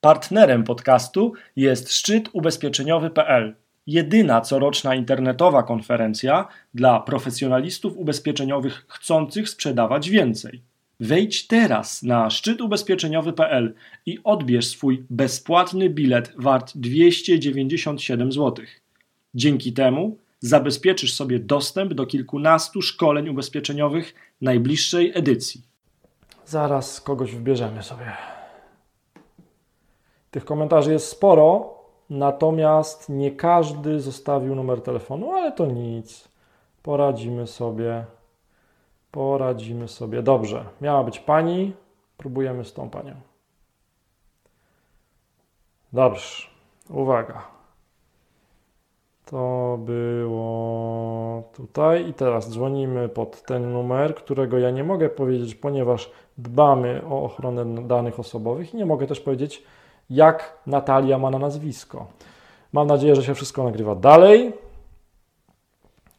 Partnerem podcastu jest szczyt ubezpieczeniowy.pl, jedyna coroczna internetowa konferencja dla profesjonalistów ubezpieczeniowych chcących sprzedawać więcej. Wejdź teraz na szczytubezpieczeniowy.pl i odbierz swój bezpłatny bilet wart 297 zł. Dzięki temu zabezpieczysz sobie dostęp do kilkunastu szkoleń ubezpieczeniowych najbliższej edycji. Zaraz kogoś wybierzemy sobie. Tych komentarzy jest sporo, natomiast nie każdy zostawił numer telefonu, ale to nic. Poradzimy sobie. Poradzimy sobie. Dobrze. Miała być pani. Próbujemy z tą panią. Dobrze. Uwaga. To było tutaj i teraz dzwonimy pod ten numer, którego ja nie mogę powiedzieć, ponieważ dbamy o ochronę danych osobowych i nie mogę też powiedzieć, jak Natalia ma na nazwisko. Mam nadzieję, że się wszystko nagrywa dalej.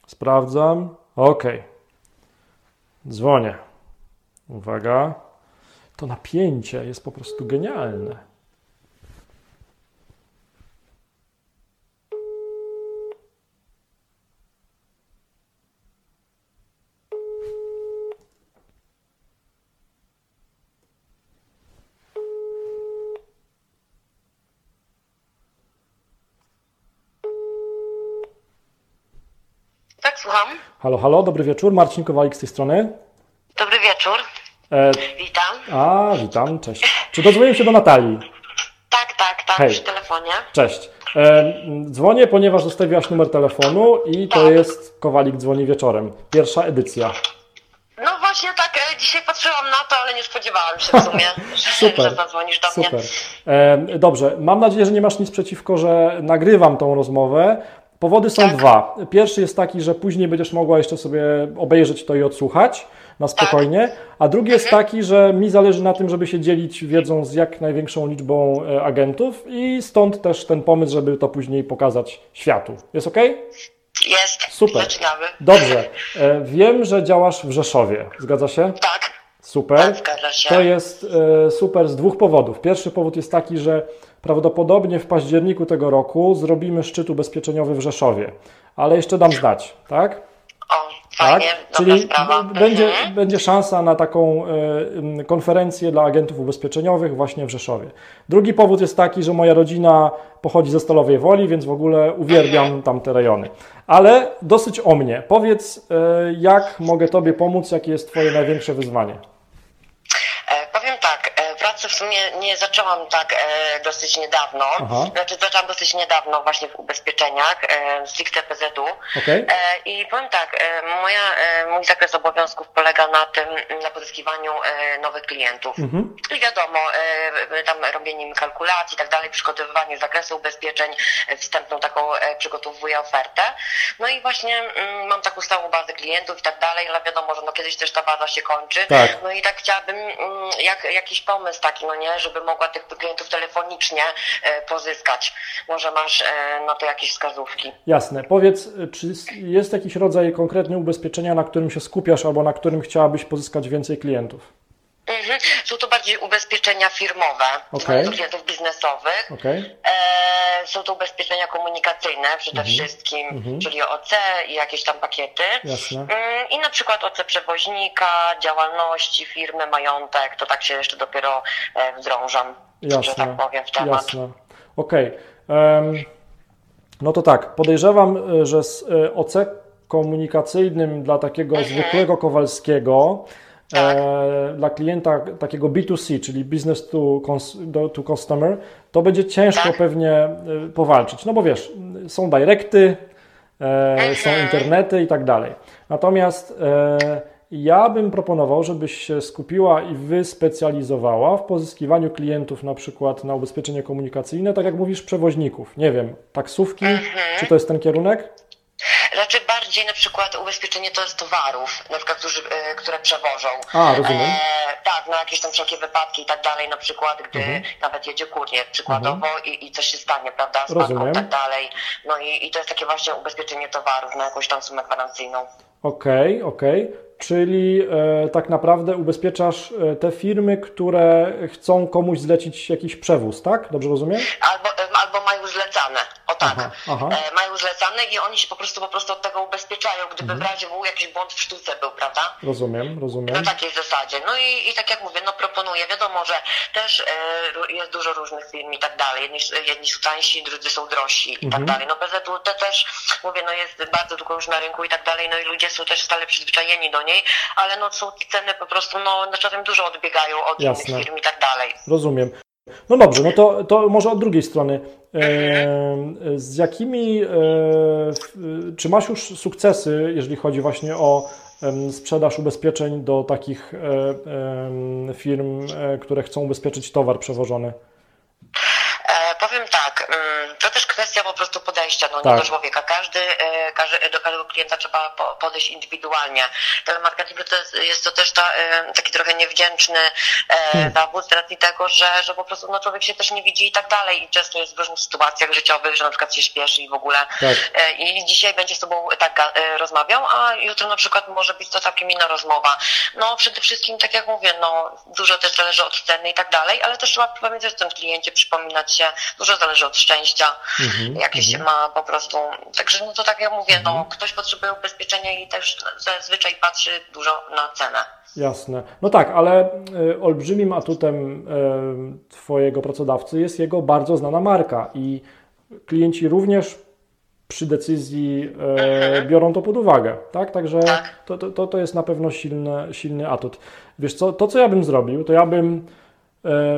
Sprawdzam. Ok. Dzwonię. Uwaga. To napięcie jest po prostu genialne. Tak, słucham. Halo, halo, dobry wieczór. Marcin Kowalik z tej strony. Dobry wieczór. E, Witam. a, witam, cześć. Czy dozwoniłem się do Natalii? Tak, tak, tak, Hej. przy telefonie. Cześć. E, dzwonię, ponieważ zostawiłaś numer telefonu i to Tak. jest Kowalik dzwoni wieczorem. Pierwsza edycja. No właśnie tak, e, dzisiaj patrzyłam na to, ale nie spodziewałam się w sumie, że, Super. że zadzwonisz do Super. mnie. E, dobrze, mam nadzieję, że nie masz nic przeciwko, że nagrywam tą rozmowę. Powody są Tak. dwa. Pierwszy jest taki, że później będziesz mogła jeszcze sobie obejrzeć to i odsłuchać na Tak. spokojnie. A drugi jest Mhm. taki, że mi zależy na tym, żeby się dzielić wiedzą z jak największą liczbą e, agentów i stąd też ten pomysł, żeby to później pokazać światu. Jest ok? Jest. Super. Zaczynamy. Dobrze. E, wiem, że działasz w Rzeszowie. Zgadza się? Tak, Super. To jest e, super z dwóch powodów. Pierwszy powód jest taki, że prawdopodobnie w październiku tego roku zrobimy szczyt ubezpieczeniowy w Rzeszowie, ale jeszcze dam znać, tak? O, fajnie, tak? Czyli sprawa. będzie, Mhm. będzie szansa na taką e, konferencję dla agentów ubezpieczeniowych właśnie w Rzeszowie. Drugi powód jest taki, że moja rodzina pochodzi ze Stalowej Woli, więc w ogóle uwielbiam Mhm. tamte rejony. Ale dosyć o mnie. Powiedz, e, jak mogę Tobie pomóc, jakie jest Twoje największe wyzwanie? Tak, pracę w sumie nie zaczęłam tak e, dosyć niedawno. Aha. Znaczy zaczęłam dosyć niedawno właśnie w ubezpieczeniach, e, stricte PZU. Okej? E, I powiem tak, e, moja, e, mój zakres obowiązków polega na tym, na pozyskiwaniu e, nowych klientów. Mhm. I wiadomo, e, tam robienie im kalkulacji i tak dalej, przygotowywanie zakresu ubezpieczeń, wstępną taką przygotowuję ofertę. No i właśnie mm, mam taką stałą bazę klientów i tak dalej, ale wiadomo, że no kiedyś też ta baza się kończy. Tak. No i tak chciałabym mm, jak, jakiś pomysł taki, no nie, żeby mogła tych klientów telefonicznie e, pozyskać. Może masz e, na to jakieś wskazówki. Jasne. Powiedz, y, czy jest jakiś rodzaj konkretnego ubezpieczenia, na którym się skupiasz albo na którym chciałabyś pozyskać więcej klientów? Mhm. Są to bardziej ubezpieczenia firmowe Okej. dla klientów biznesowych. Okej? E, są to ubezpieczenia komunikacyjne przede wszystkim, Mhm. czyli OC i jakieś tam pakiety. Jasne. Mm, I na przykład OC przewoźnika, działalności firmy, majątek, to tak się jeszcze dopiero e, wdrążam, że Jasne. tak powiem, w temat. Jasne. Okej. Em, No to tak, podejrzewam, y, że z y, OC komunikacyjnym dla takiego Mhm. zwykłego Kowalskiego, Tak. e, dla klienta takiego B2C, czyli business to, to customer, to będzie ciężko Tak. pewnie y, powalczyć. No bo wiesz, są directy, e, są Mhm. internety i tak dalej. Natomiast e, ja bym proponował, żebyś się skupiła i wyspecjalizowała w pozyskiwaniu klientów na przykład na ubezpieczenie komunikacyjne, tak jak mówisz, przewoźników. Nie wiem, taksówki, Mhm. czy to jest ten kierunek? Znaczy bardziej na przykład ubezpieczenie to jest towarów, na przykład, którzy, e, które przewożą. A, rozumiem. E, tak, na jakieś tam wszelkie wypadki i tak dalej, na przykład, gdy Mhm. nawet jedzie kurier przykładowo i, i coś się stanie, prawda, z banką i tak dalej. No i, i to jest takie właśnie ubezpieczenie towarów na jakąś tam sumę gwarancyjną. Okej, okej. Czyli e, tak naprawdę ubezpieczasz e, te firmy, które chcą komuś zlecić jakiś przewóz, tak? Dobrze rozumiem? Albo, albo mają zlecane, o tak. Aha, aha. E, mają zlecane i oni się po prostu po prostu od tego ubezpieczają, gdyby Mhm. w razie był jakiś błąd w sztuce był, prawda? Rozumiem, Na rozumiem. takiej zasadzie. No i, i tak jak mówię, no proponuję. Wiadomo, że też jest dużo różnych firm i tak dalej. Jedni, jedni są tańsi, drudzy są drożsi i Mhm. tak dalej. No PZU te też, mówię, no jest bardzo długo już na rynku i tak dalej, no i ludzie są też stale przyzwyczajeni do niej, ale no są ceny po prostu, no na czasem dużo odbiegają od Jasne. innych firm i tak dalej. Rozumiem. No dobrze, no to, to może od drugiej strony. E, z jakimi, e, czy masz już sukcesy, jeżeli chodzi właśnie o sprzedaż ubezpieczeń do takich e, firm, które chcą ubezpieczyć towar przewożony? E, powiem tak, mm, to też kwestia po prostu podejścia no, Tak. nie do człowieka. Każdy, e, każdy, do każdego klienta trzeba po- podejść indywidualnie. Telemarketing to jest, jest to też ta, e, taki trochę niewdzięczny e, Hmm. zawód z racji tego, że, że po prostu no, człowiek się też nie widzi i tak dalej. I często jest w różnych sytuacjach życiowych, że na przykład się śpieszy i w ogóle. Tak. E, I dzisiaj będzie z tobą tak e, rozmawiał, a jutro na przykład może być to całkiem inna rozmowa. No przede wszystkim, tak jak mówię, no dużo też zależy od ceny i tak dalej, ale też trzeba pamiętać o tym kliencie, przypominać się, dużo zależy od szczęścia, Mhm, jakie się ma po prostu. Także no to tak jak mówię, no ktoś potrzebuje ubezpieczenia i też zazwyczaj patrzy dużo na cenę. Jasne. No tak, ale e, olbrzymim atutem e, Twojego pracodawcy jest jego bardzo znana marka i klienci również przy decyzji e, biorą to pod uwagę, tak? Także Tak. to, to, to, jest na pewno silny, silny atut. Wiesz co, to co ja bym zrobił, to ja bym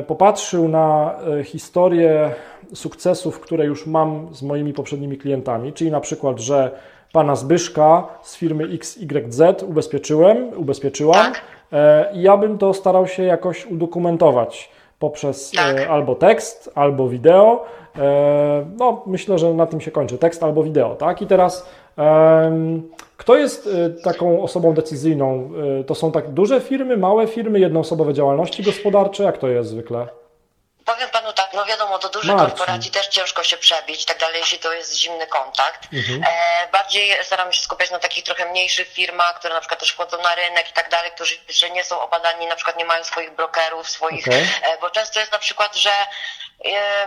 popatrzył na e, historię sukcesów, które już mam z moimi poprzednimi klientami, czyli na przykład, że pana Zbyszka z firmy XYZ ubezpieczyłem, ubezpieczyłam Tak. e, i ja bym to starał się jakoś udokumentować poprzez Tak. e, albo tekst, albo wideo. E, no, myślę, że na tym się kończy tekst albo wideo, tak? I teraz kto jest e, taką osobą decyzyjną? E, To są tak duże firmy, małe firmy, jednoosobowe działalności gospodarcze? Jak to jest zwykle? Powiem panu tak, no wiadomo, do dużych Marcin. korporacji też ciężko się przebić tak dalej, jeśli to jest zimny kontakt. Mhm. E, bardziej staramy się skupiać na takich trochę mniejszych firmach, które na przykład też wchodzą na rynek i tak dalej, którzy jeszcze nie są obadani, na przykład nie mają swoich brokerów, swoich, Okej. e, bo często jest na przykład, że e,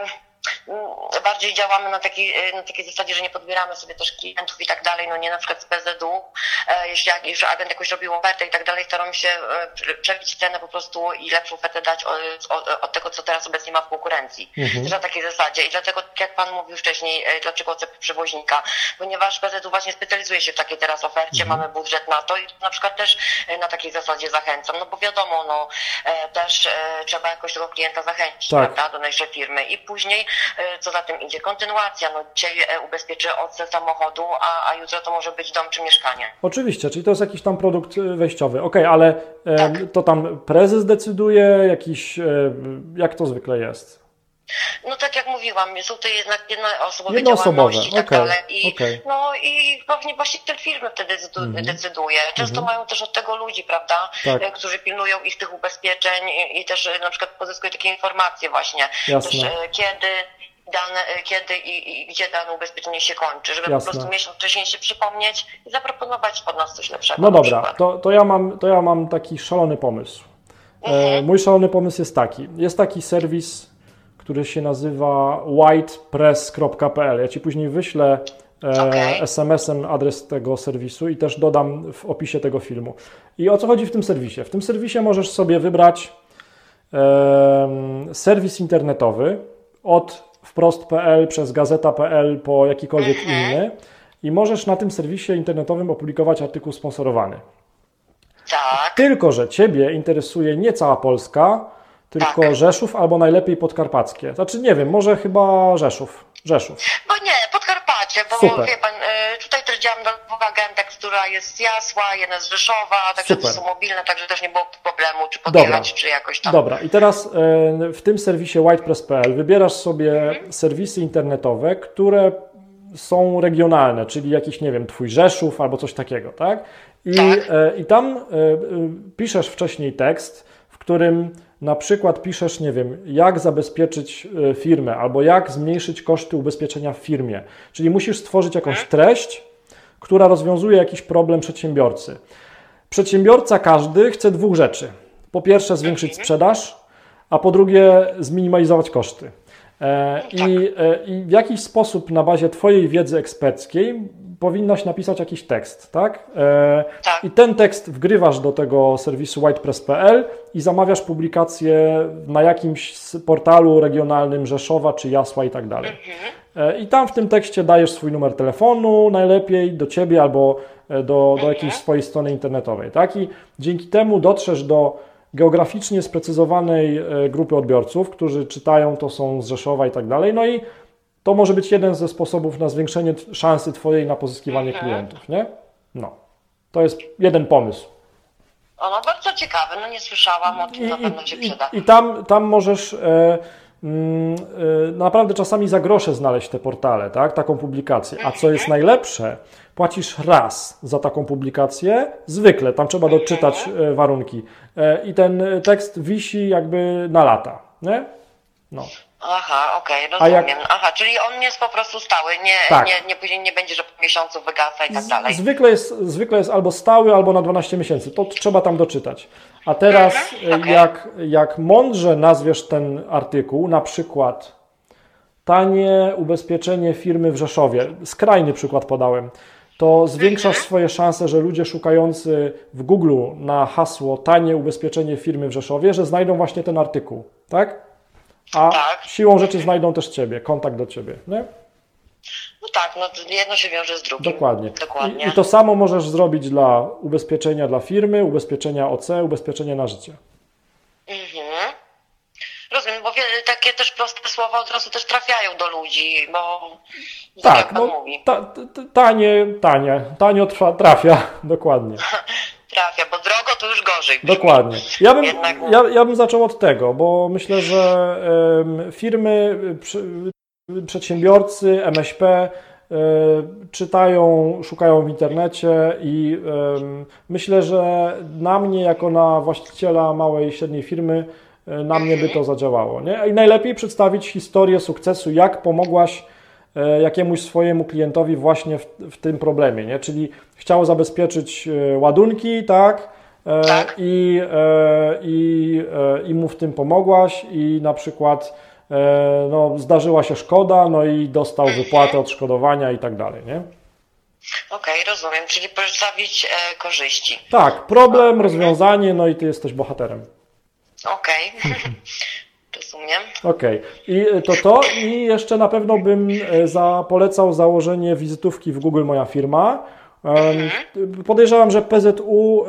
bardziej działamy na takiej, e, na takiej zasadzie, że nie podbieramy sobie też klientów i tak dalej, no nie na przykład z PZU, e, jeśli jak- już agent jakoś robił ofertę i tak dalej, staramy się e, prze- przebić cenę po prostu i lepszą ofertę dać od, od, tego, co teraz obecnie ma w konkurencji. Mhm. Na takiej zasadzie i dlatego, jak Pan mówił wcześniej, e, dlaczego ocep przewoźnika, ponieważ PZU właśnie specjalizuje się w takiej teraz ofercie, Mhm. mamy budżet na to i na przykład też na takiej zasadzie zachęcam, no bo wiadomo, no też trzeba jakoś tego klienta zachęcić, Tak. prawda, do naszej firmy i później, co za tym idzie, kontynuacja, no dzisiaj e, ubezpieczy OC samochodu, a, a jutro to może być dom czy mieszkanie. Oczywiście, czyli to jest jakiś tam produkt e, wejściowy. Okej, ale e, Tak. to tam prezes decyduje, jakiś, e, jak to zwykle jest? No tak jak mówiłam, są to jednak jednoosobowe działalności i tak okej, dalej. I, okej. No i pewnie właściciel firmy wtedy Mhm. decyduje. Często Mhm. mają też od tego ludzi, prawda, Tak. e, którzy pilnują ich tych ubezpieczeń i, i też e, na przykład pozyskują takie informacje właśnie, Jasne. też e, kiedy dane, kiedy i, i gdzie dane ubezpieczenie się kończy, żeby Jasne. po prostu miesiąc wcześniej się przypomnieć i zaproponować od nas coś lepszego. No dobra, to, to, ja mam, to ja mam taki szalony pomysł. E, Mhm. mój szalony pomysł jest taki. Jest taki serwis, który się nazywa whitepress.pl. Ja Ci później wyślę e, Okej. SMS-em adres tego serwisu i też dodam w opisie tego filmu. I o co chodzi w tym serwisie? W tym serwisie możesz sobie wybrać em, serwis internetowy od wprost.pl przez gazeta.pl po jakikolwiek Mhm. inny i możesz na tym serwisie internetowym opublikować artykuł sponsorowany. Tak. Tylko, że Ciebie interesuje nie cała Polska, tylko Tak. Rzeszów albo najlepiej Podkarpackie. Znaczy nie wiem, może chyba Rzeszów. Rzeszów. Bo nie, Podkarpacie, bo Super. wie pan, e, tutaj też działam dwóch agentów, która jest z Jasła, jedna z Rzeszowa, także Super. to są mobilne, także też nie było problemu, czy Dobra. podjechać, czy jakoś tam. Dobra, i teraz e, w tym serwisie whitepress.pl wybierasz sobie serwisy internetowe, które są regionalne, czyli jakiś, nie wiem, twój Rzeszów albo coś takiego, tak? I, Tak. e, i tam piszesz wcześniej tekst, w którym na przykład piszesz, nie wiem, jak zabezpieczyć e, firmę albo jak zmniejszyć koszty ubezpieczenia w firmie. Czyli musisz stworzyć jakąś treść, która rozwiązuje jakiś problem przedsiębiorcy. Przedsiębiorca każdy chce dwóch rzeczy. Po pierwsze zwiększyć sprzedaż, a po drugie zminimalizować koszty. E, I, e, I w jakiś sposób na bazie Twojej wiedzy eksperckiej powinnaś napisać jakiś tekst, tak? E, Tak. I ten tekst wgrywasz do tego serwisu whitepress.pl i zamawiasz publikację na jakimś portalu regionalnym Rzeszowa czy Jasła i tak dalej. E, I tam w tym tekście dajesz swój numer telefonu najlepiej do ciebie albo do, do jakiejś swojej strony internetowej, tak? I dzięki temu dotrzesz do geograficznie sprecyzowanej e, grupy odbiorców, którzy czytają, to są z Rzeszowa i tak dalej. No i to może być jeden ze sposobów na zwiększenie szansy Twojej na pozyskiwanie klientów, nie? No. To jest jeden pomysł. O, no bardzo ciekawe, no nie słyszałam o tym, na pewno się przyda. i, i tam, tam możesz e, naprawdę czasami za grosze znaleźć te portale, tak? taką publikację. A co jest najlepsze, płacisz raz za taką publikację, zwykle, tam trzeba doczytać e, warunki. E, I ten e, tekst wisi jakby na lata. Nie? No. Aha, okej, jak- rozumiem. Aha, czyli on jest po prostu stały, nie, Tak. nie, nie później nie będzie, że po miesiącu wygasa i tak dalej. Zwykle jest, zwykle jest albo stały, albo na 12 miesięcy. To trzeba tam doczytać. A teraz, e, okej. jak, jak mądrze nazwiesz ten artykuł, na przykład tanie ubezpieczenie firmy w Rzeszowie, skrajny przykład podałem, to zwiększasz Mhm. swoje szanse, że ludzie szukający w Google na hasło tanie ubezpieczenie firmy w Rzeszowie, że znajdą właśnie ten artykuł, tak? A Tak. siłą rzeczy znajdą też Ciebie, kontakt do Ciebie, nie? No tak, no jedno się wiąże z drugim. Dokładnie. Dokładnie. I, I to samo możesz zrobić dla ubezpieczenia dla firmy, ubezpieczenia OC, ubezpieczenia na życie. Mhm. Rozumiem, bo takie też proste słowa od razu też trafiają do ludzi, bo tak, jak Tak, pan no, mówi, ta, ta, tanie, tanie, tanio trwa, trafia, dokładnie. trafia, bo drogo to już gorzej. Dokładnie. Ja bym, Jednak- ja, ja bym zaczął od tego, bo myślę, że firmy, przedsiębiorcy, MŚP y, czytają, szukają w internecie i myślę, że na mnie, jako na właściciela małej i średniej firmy, y, na mnie by to zadziałało. Nie? I najlepiej przedstawić historię sukcesu, jak pomogłaś e, jakiemuś swojemu klientowi właśnie w, w tym problemie, nie? Czyli chciał zabezpieczyć e, ładunki, tak? E, Tak. I, e, i, e, I mu w tym pomogłaś i na przykład e, no, zdarzyła się szkoda, no i dostał wypłatę odszkodowania i tak dalej, nie? Okej, rozumiem, czyli przedstawić e, korzyści. Tak, problem, rozwiązanie, no i ty jesteś bohaterem. Okej, rozumiem. Okej, i to to i jeszcze na pewno bym e, za, polecał założenie wizytówki w Google Moja Firma. Em, Podejrzewam, że PZU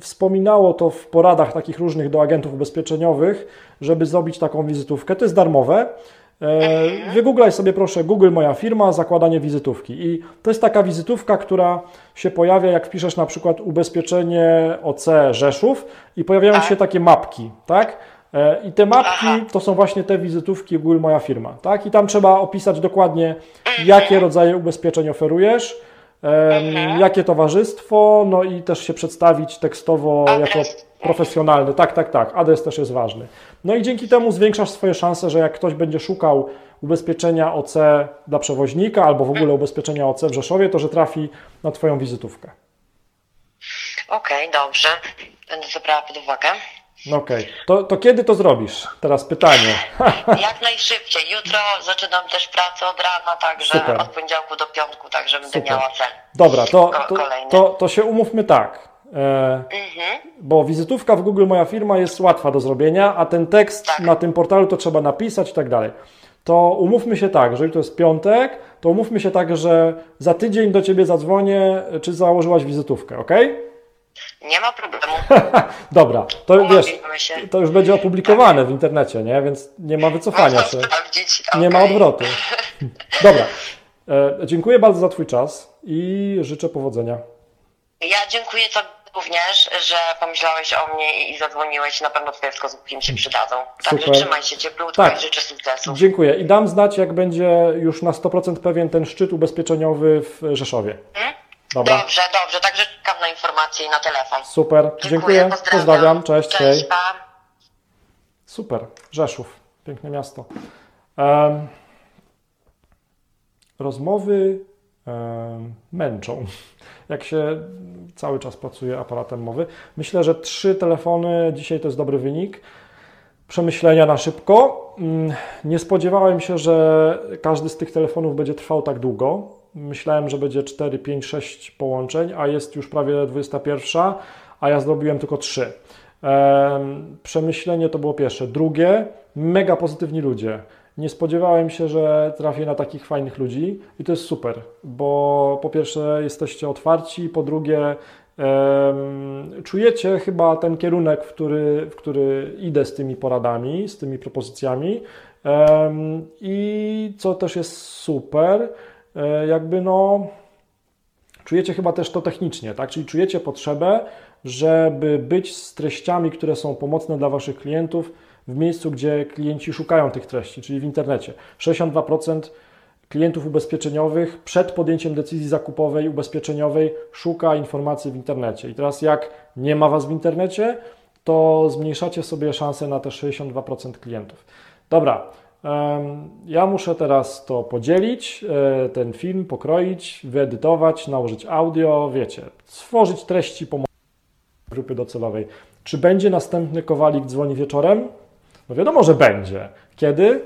wspominało to w poradach takich różnych do agentów ubezpieczeniowych, żeby zrobić taką wizytówkę. To jest darmowe. E, Wygooglaj sobie proszę Google Moja Firma, zakładanie wizytówki. I to jest taka wizytówka, która się pojawia, jak wpiszesz na przykład ubezpieczenie OC Rzeszów i pojawiają Tak. się takie mapki, tak? E, I te mapki to są właśnie te wizytówki Google Moja Firma, tak? I tam trzeba opisać dokładnie, jakie rodzaje ubezpieczeń oferujesz, em, jakie towarzystwo, no i też się przedstawić tekstowo Adres. jako profesjonalny. Tak, tak, tak. Adres też jest ważny. No i dzięki temu zwiększasz swoje szanse, że jak ktoś będzie szukał ubezpieczenia OC dla przewoźnika albo w ogóle ubezpieczenia OC w Rzeszowie, to że trafi na Twoją wizytówkę. Okej, dobrze. Będę to brała pod uwagę. No Okej, to, to kiedy to zrobisz? Teraz pytanie. Jak najszybciej. Jutro zaczynam też pracę od rana, także Super. od poniedziałku do piątku, także będę Super. miała cel. Dobra, to, to, to, to się umówmy tak. E, Mhm. bo wizytówka w Google Moja Firma jest łatwa do zrobienia, a ten tekst Tak. na tym portalu to trzeba napisać i tak dalej. To umówmy się tak, jeżeli to jest piątek, to umówmy się tak, że za tydzień do Ciebie zadzwonię, czy założyłaś wizytówkę, ok? Nie ma problemu. Dobra, to wiesz, się. to już będzie opublikowane w internecie, nie? Więc nie ma wycofania Można się. sprawdzić. Nie ma odwrotu. Dobra, e, dziękuję bardzo za Twój czas i życzę powodzenia. Ja dziękuję za również, że pomyślałeś o mnie i zadzwoniłeś. Na pewno twoje wskazówki mi się przydadzą. Także trzymaj się cieplutko Tak. i życzę sukcesu. Dziękuję. I dam znać, jak będzie już na 100% pewien ten szczyt ubezpieczeniowy w Rzeszowie. Mhm. Dobra. Dobrze, dobrze. Także czekam na informacje i na telefon. Super. Dziękuję. Pozdrawiam. Cześć. Cześć, Hej. pa. Super. Rzeszów. Piękne miasto. Em, rozmowy em, męczą. Jak się cały czas pracuje aparatem mowy. Myślę, że trzy telefony dzisiaj to jest dobry wynik. Przemyślenia na szybko. Mm, Nie spodziewałem się, że każdy z tych telefonów będzie trwał tak długo. Myślałem, że będzie 4, 5, 6 połączeń, a jest już prawie 21, a ja zrobiłem tylko 3. Em, Przemyślenie to było pierwsze. Drugie, mega pozytywni ludzie. Nie spodziewałem się, że trafię na takich fajnych ludzi i to jest super, bo po pierwsze jesteście otwarci, po drugie czujecie chyba ten kierunek, w który, w który idę z tymi poradami, z tymi propozycjami i co też jest super, jakby no czujecie chyba też to technicznie, tak? Czyli czujecie potrzebę, żeby być z treściami, które są pomocne dla Waszych klientów w miejscu, gdzie klienci szukają tych treści, czyli w internecie. 62% klientów ubezpieczeniowych przed podjęciem decyzji zakupowej, ubezpieczeniowej szuka informacji w internecie. I teraz jak nie ma Was w internecie, to zmniejszacie sobie szanse na te 62% klientów. Dobra, ja muszę teraz to podzielić, e, ten film pokroić, wyedytować, nałożyć audio, wiecie, stworzyć treści pomocy grupy docelowej. Czy będzie następny Kowalik dzwoni wieczorem? No wiadomo, że będzie. Kiedy?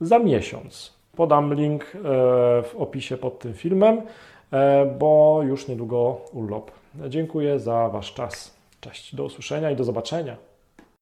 Za miesiąc. Podam link e, w opisie pod tym filmem, e, bo już niedługo urlop. Dziękuję za Wasz czas. Cześć, do usłyszenia i do zobaczenia.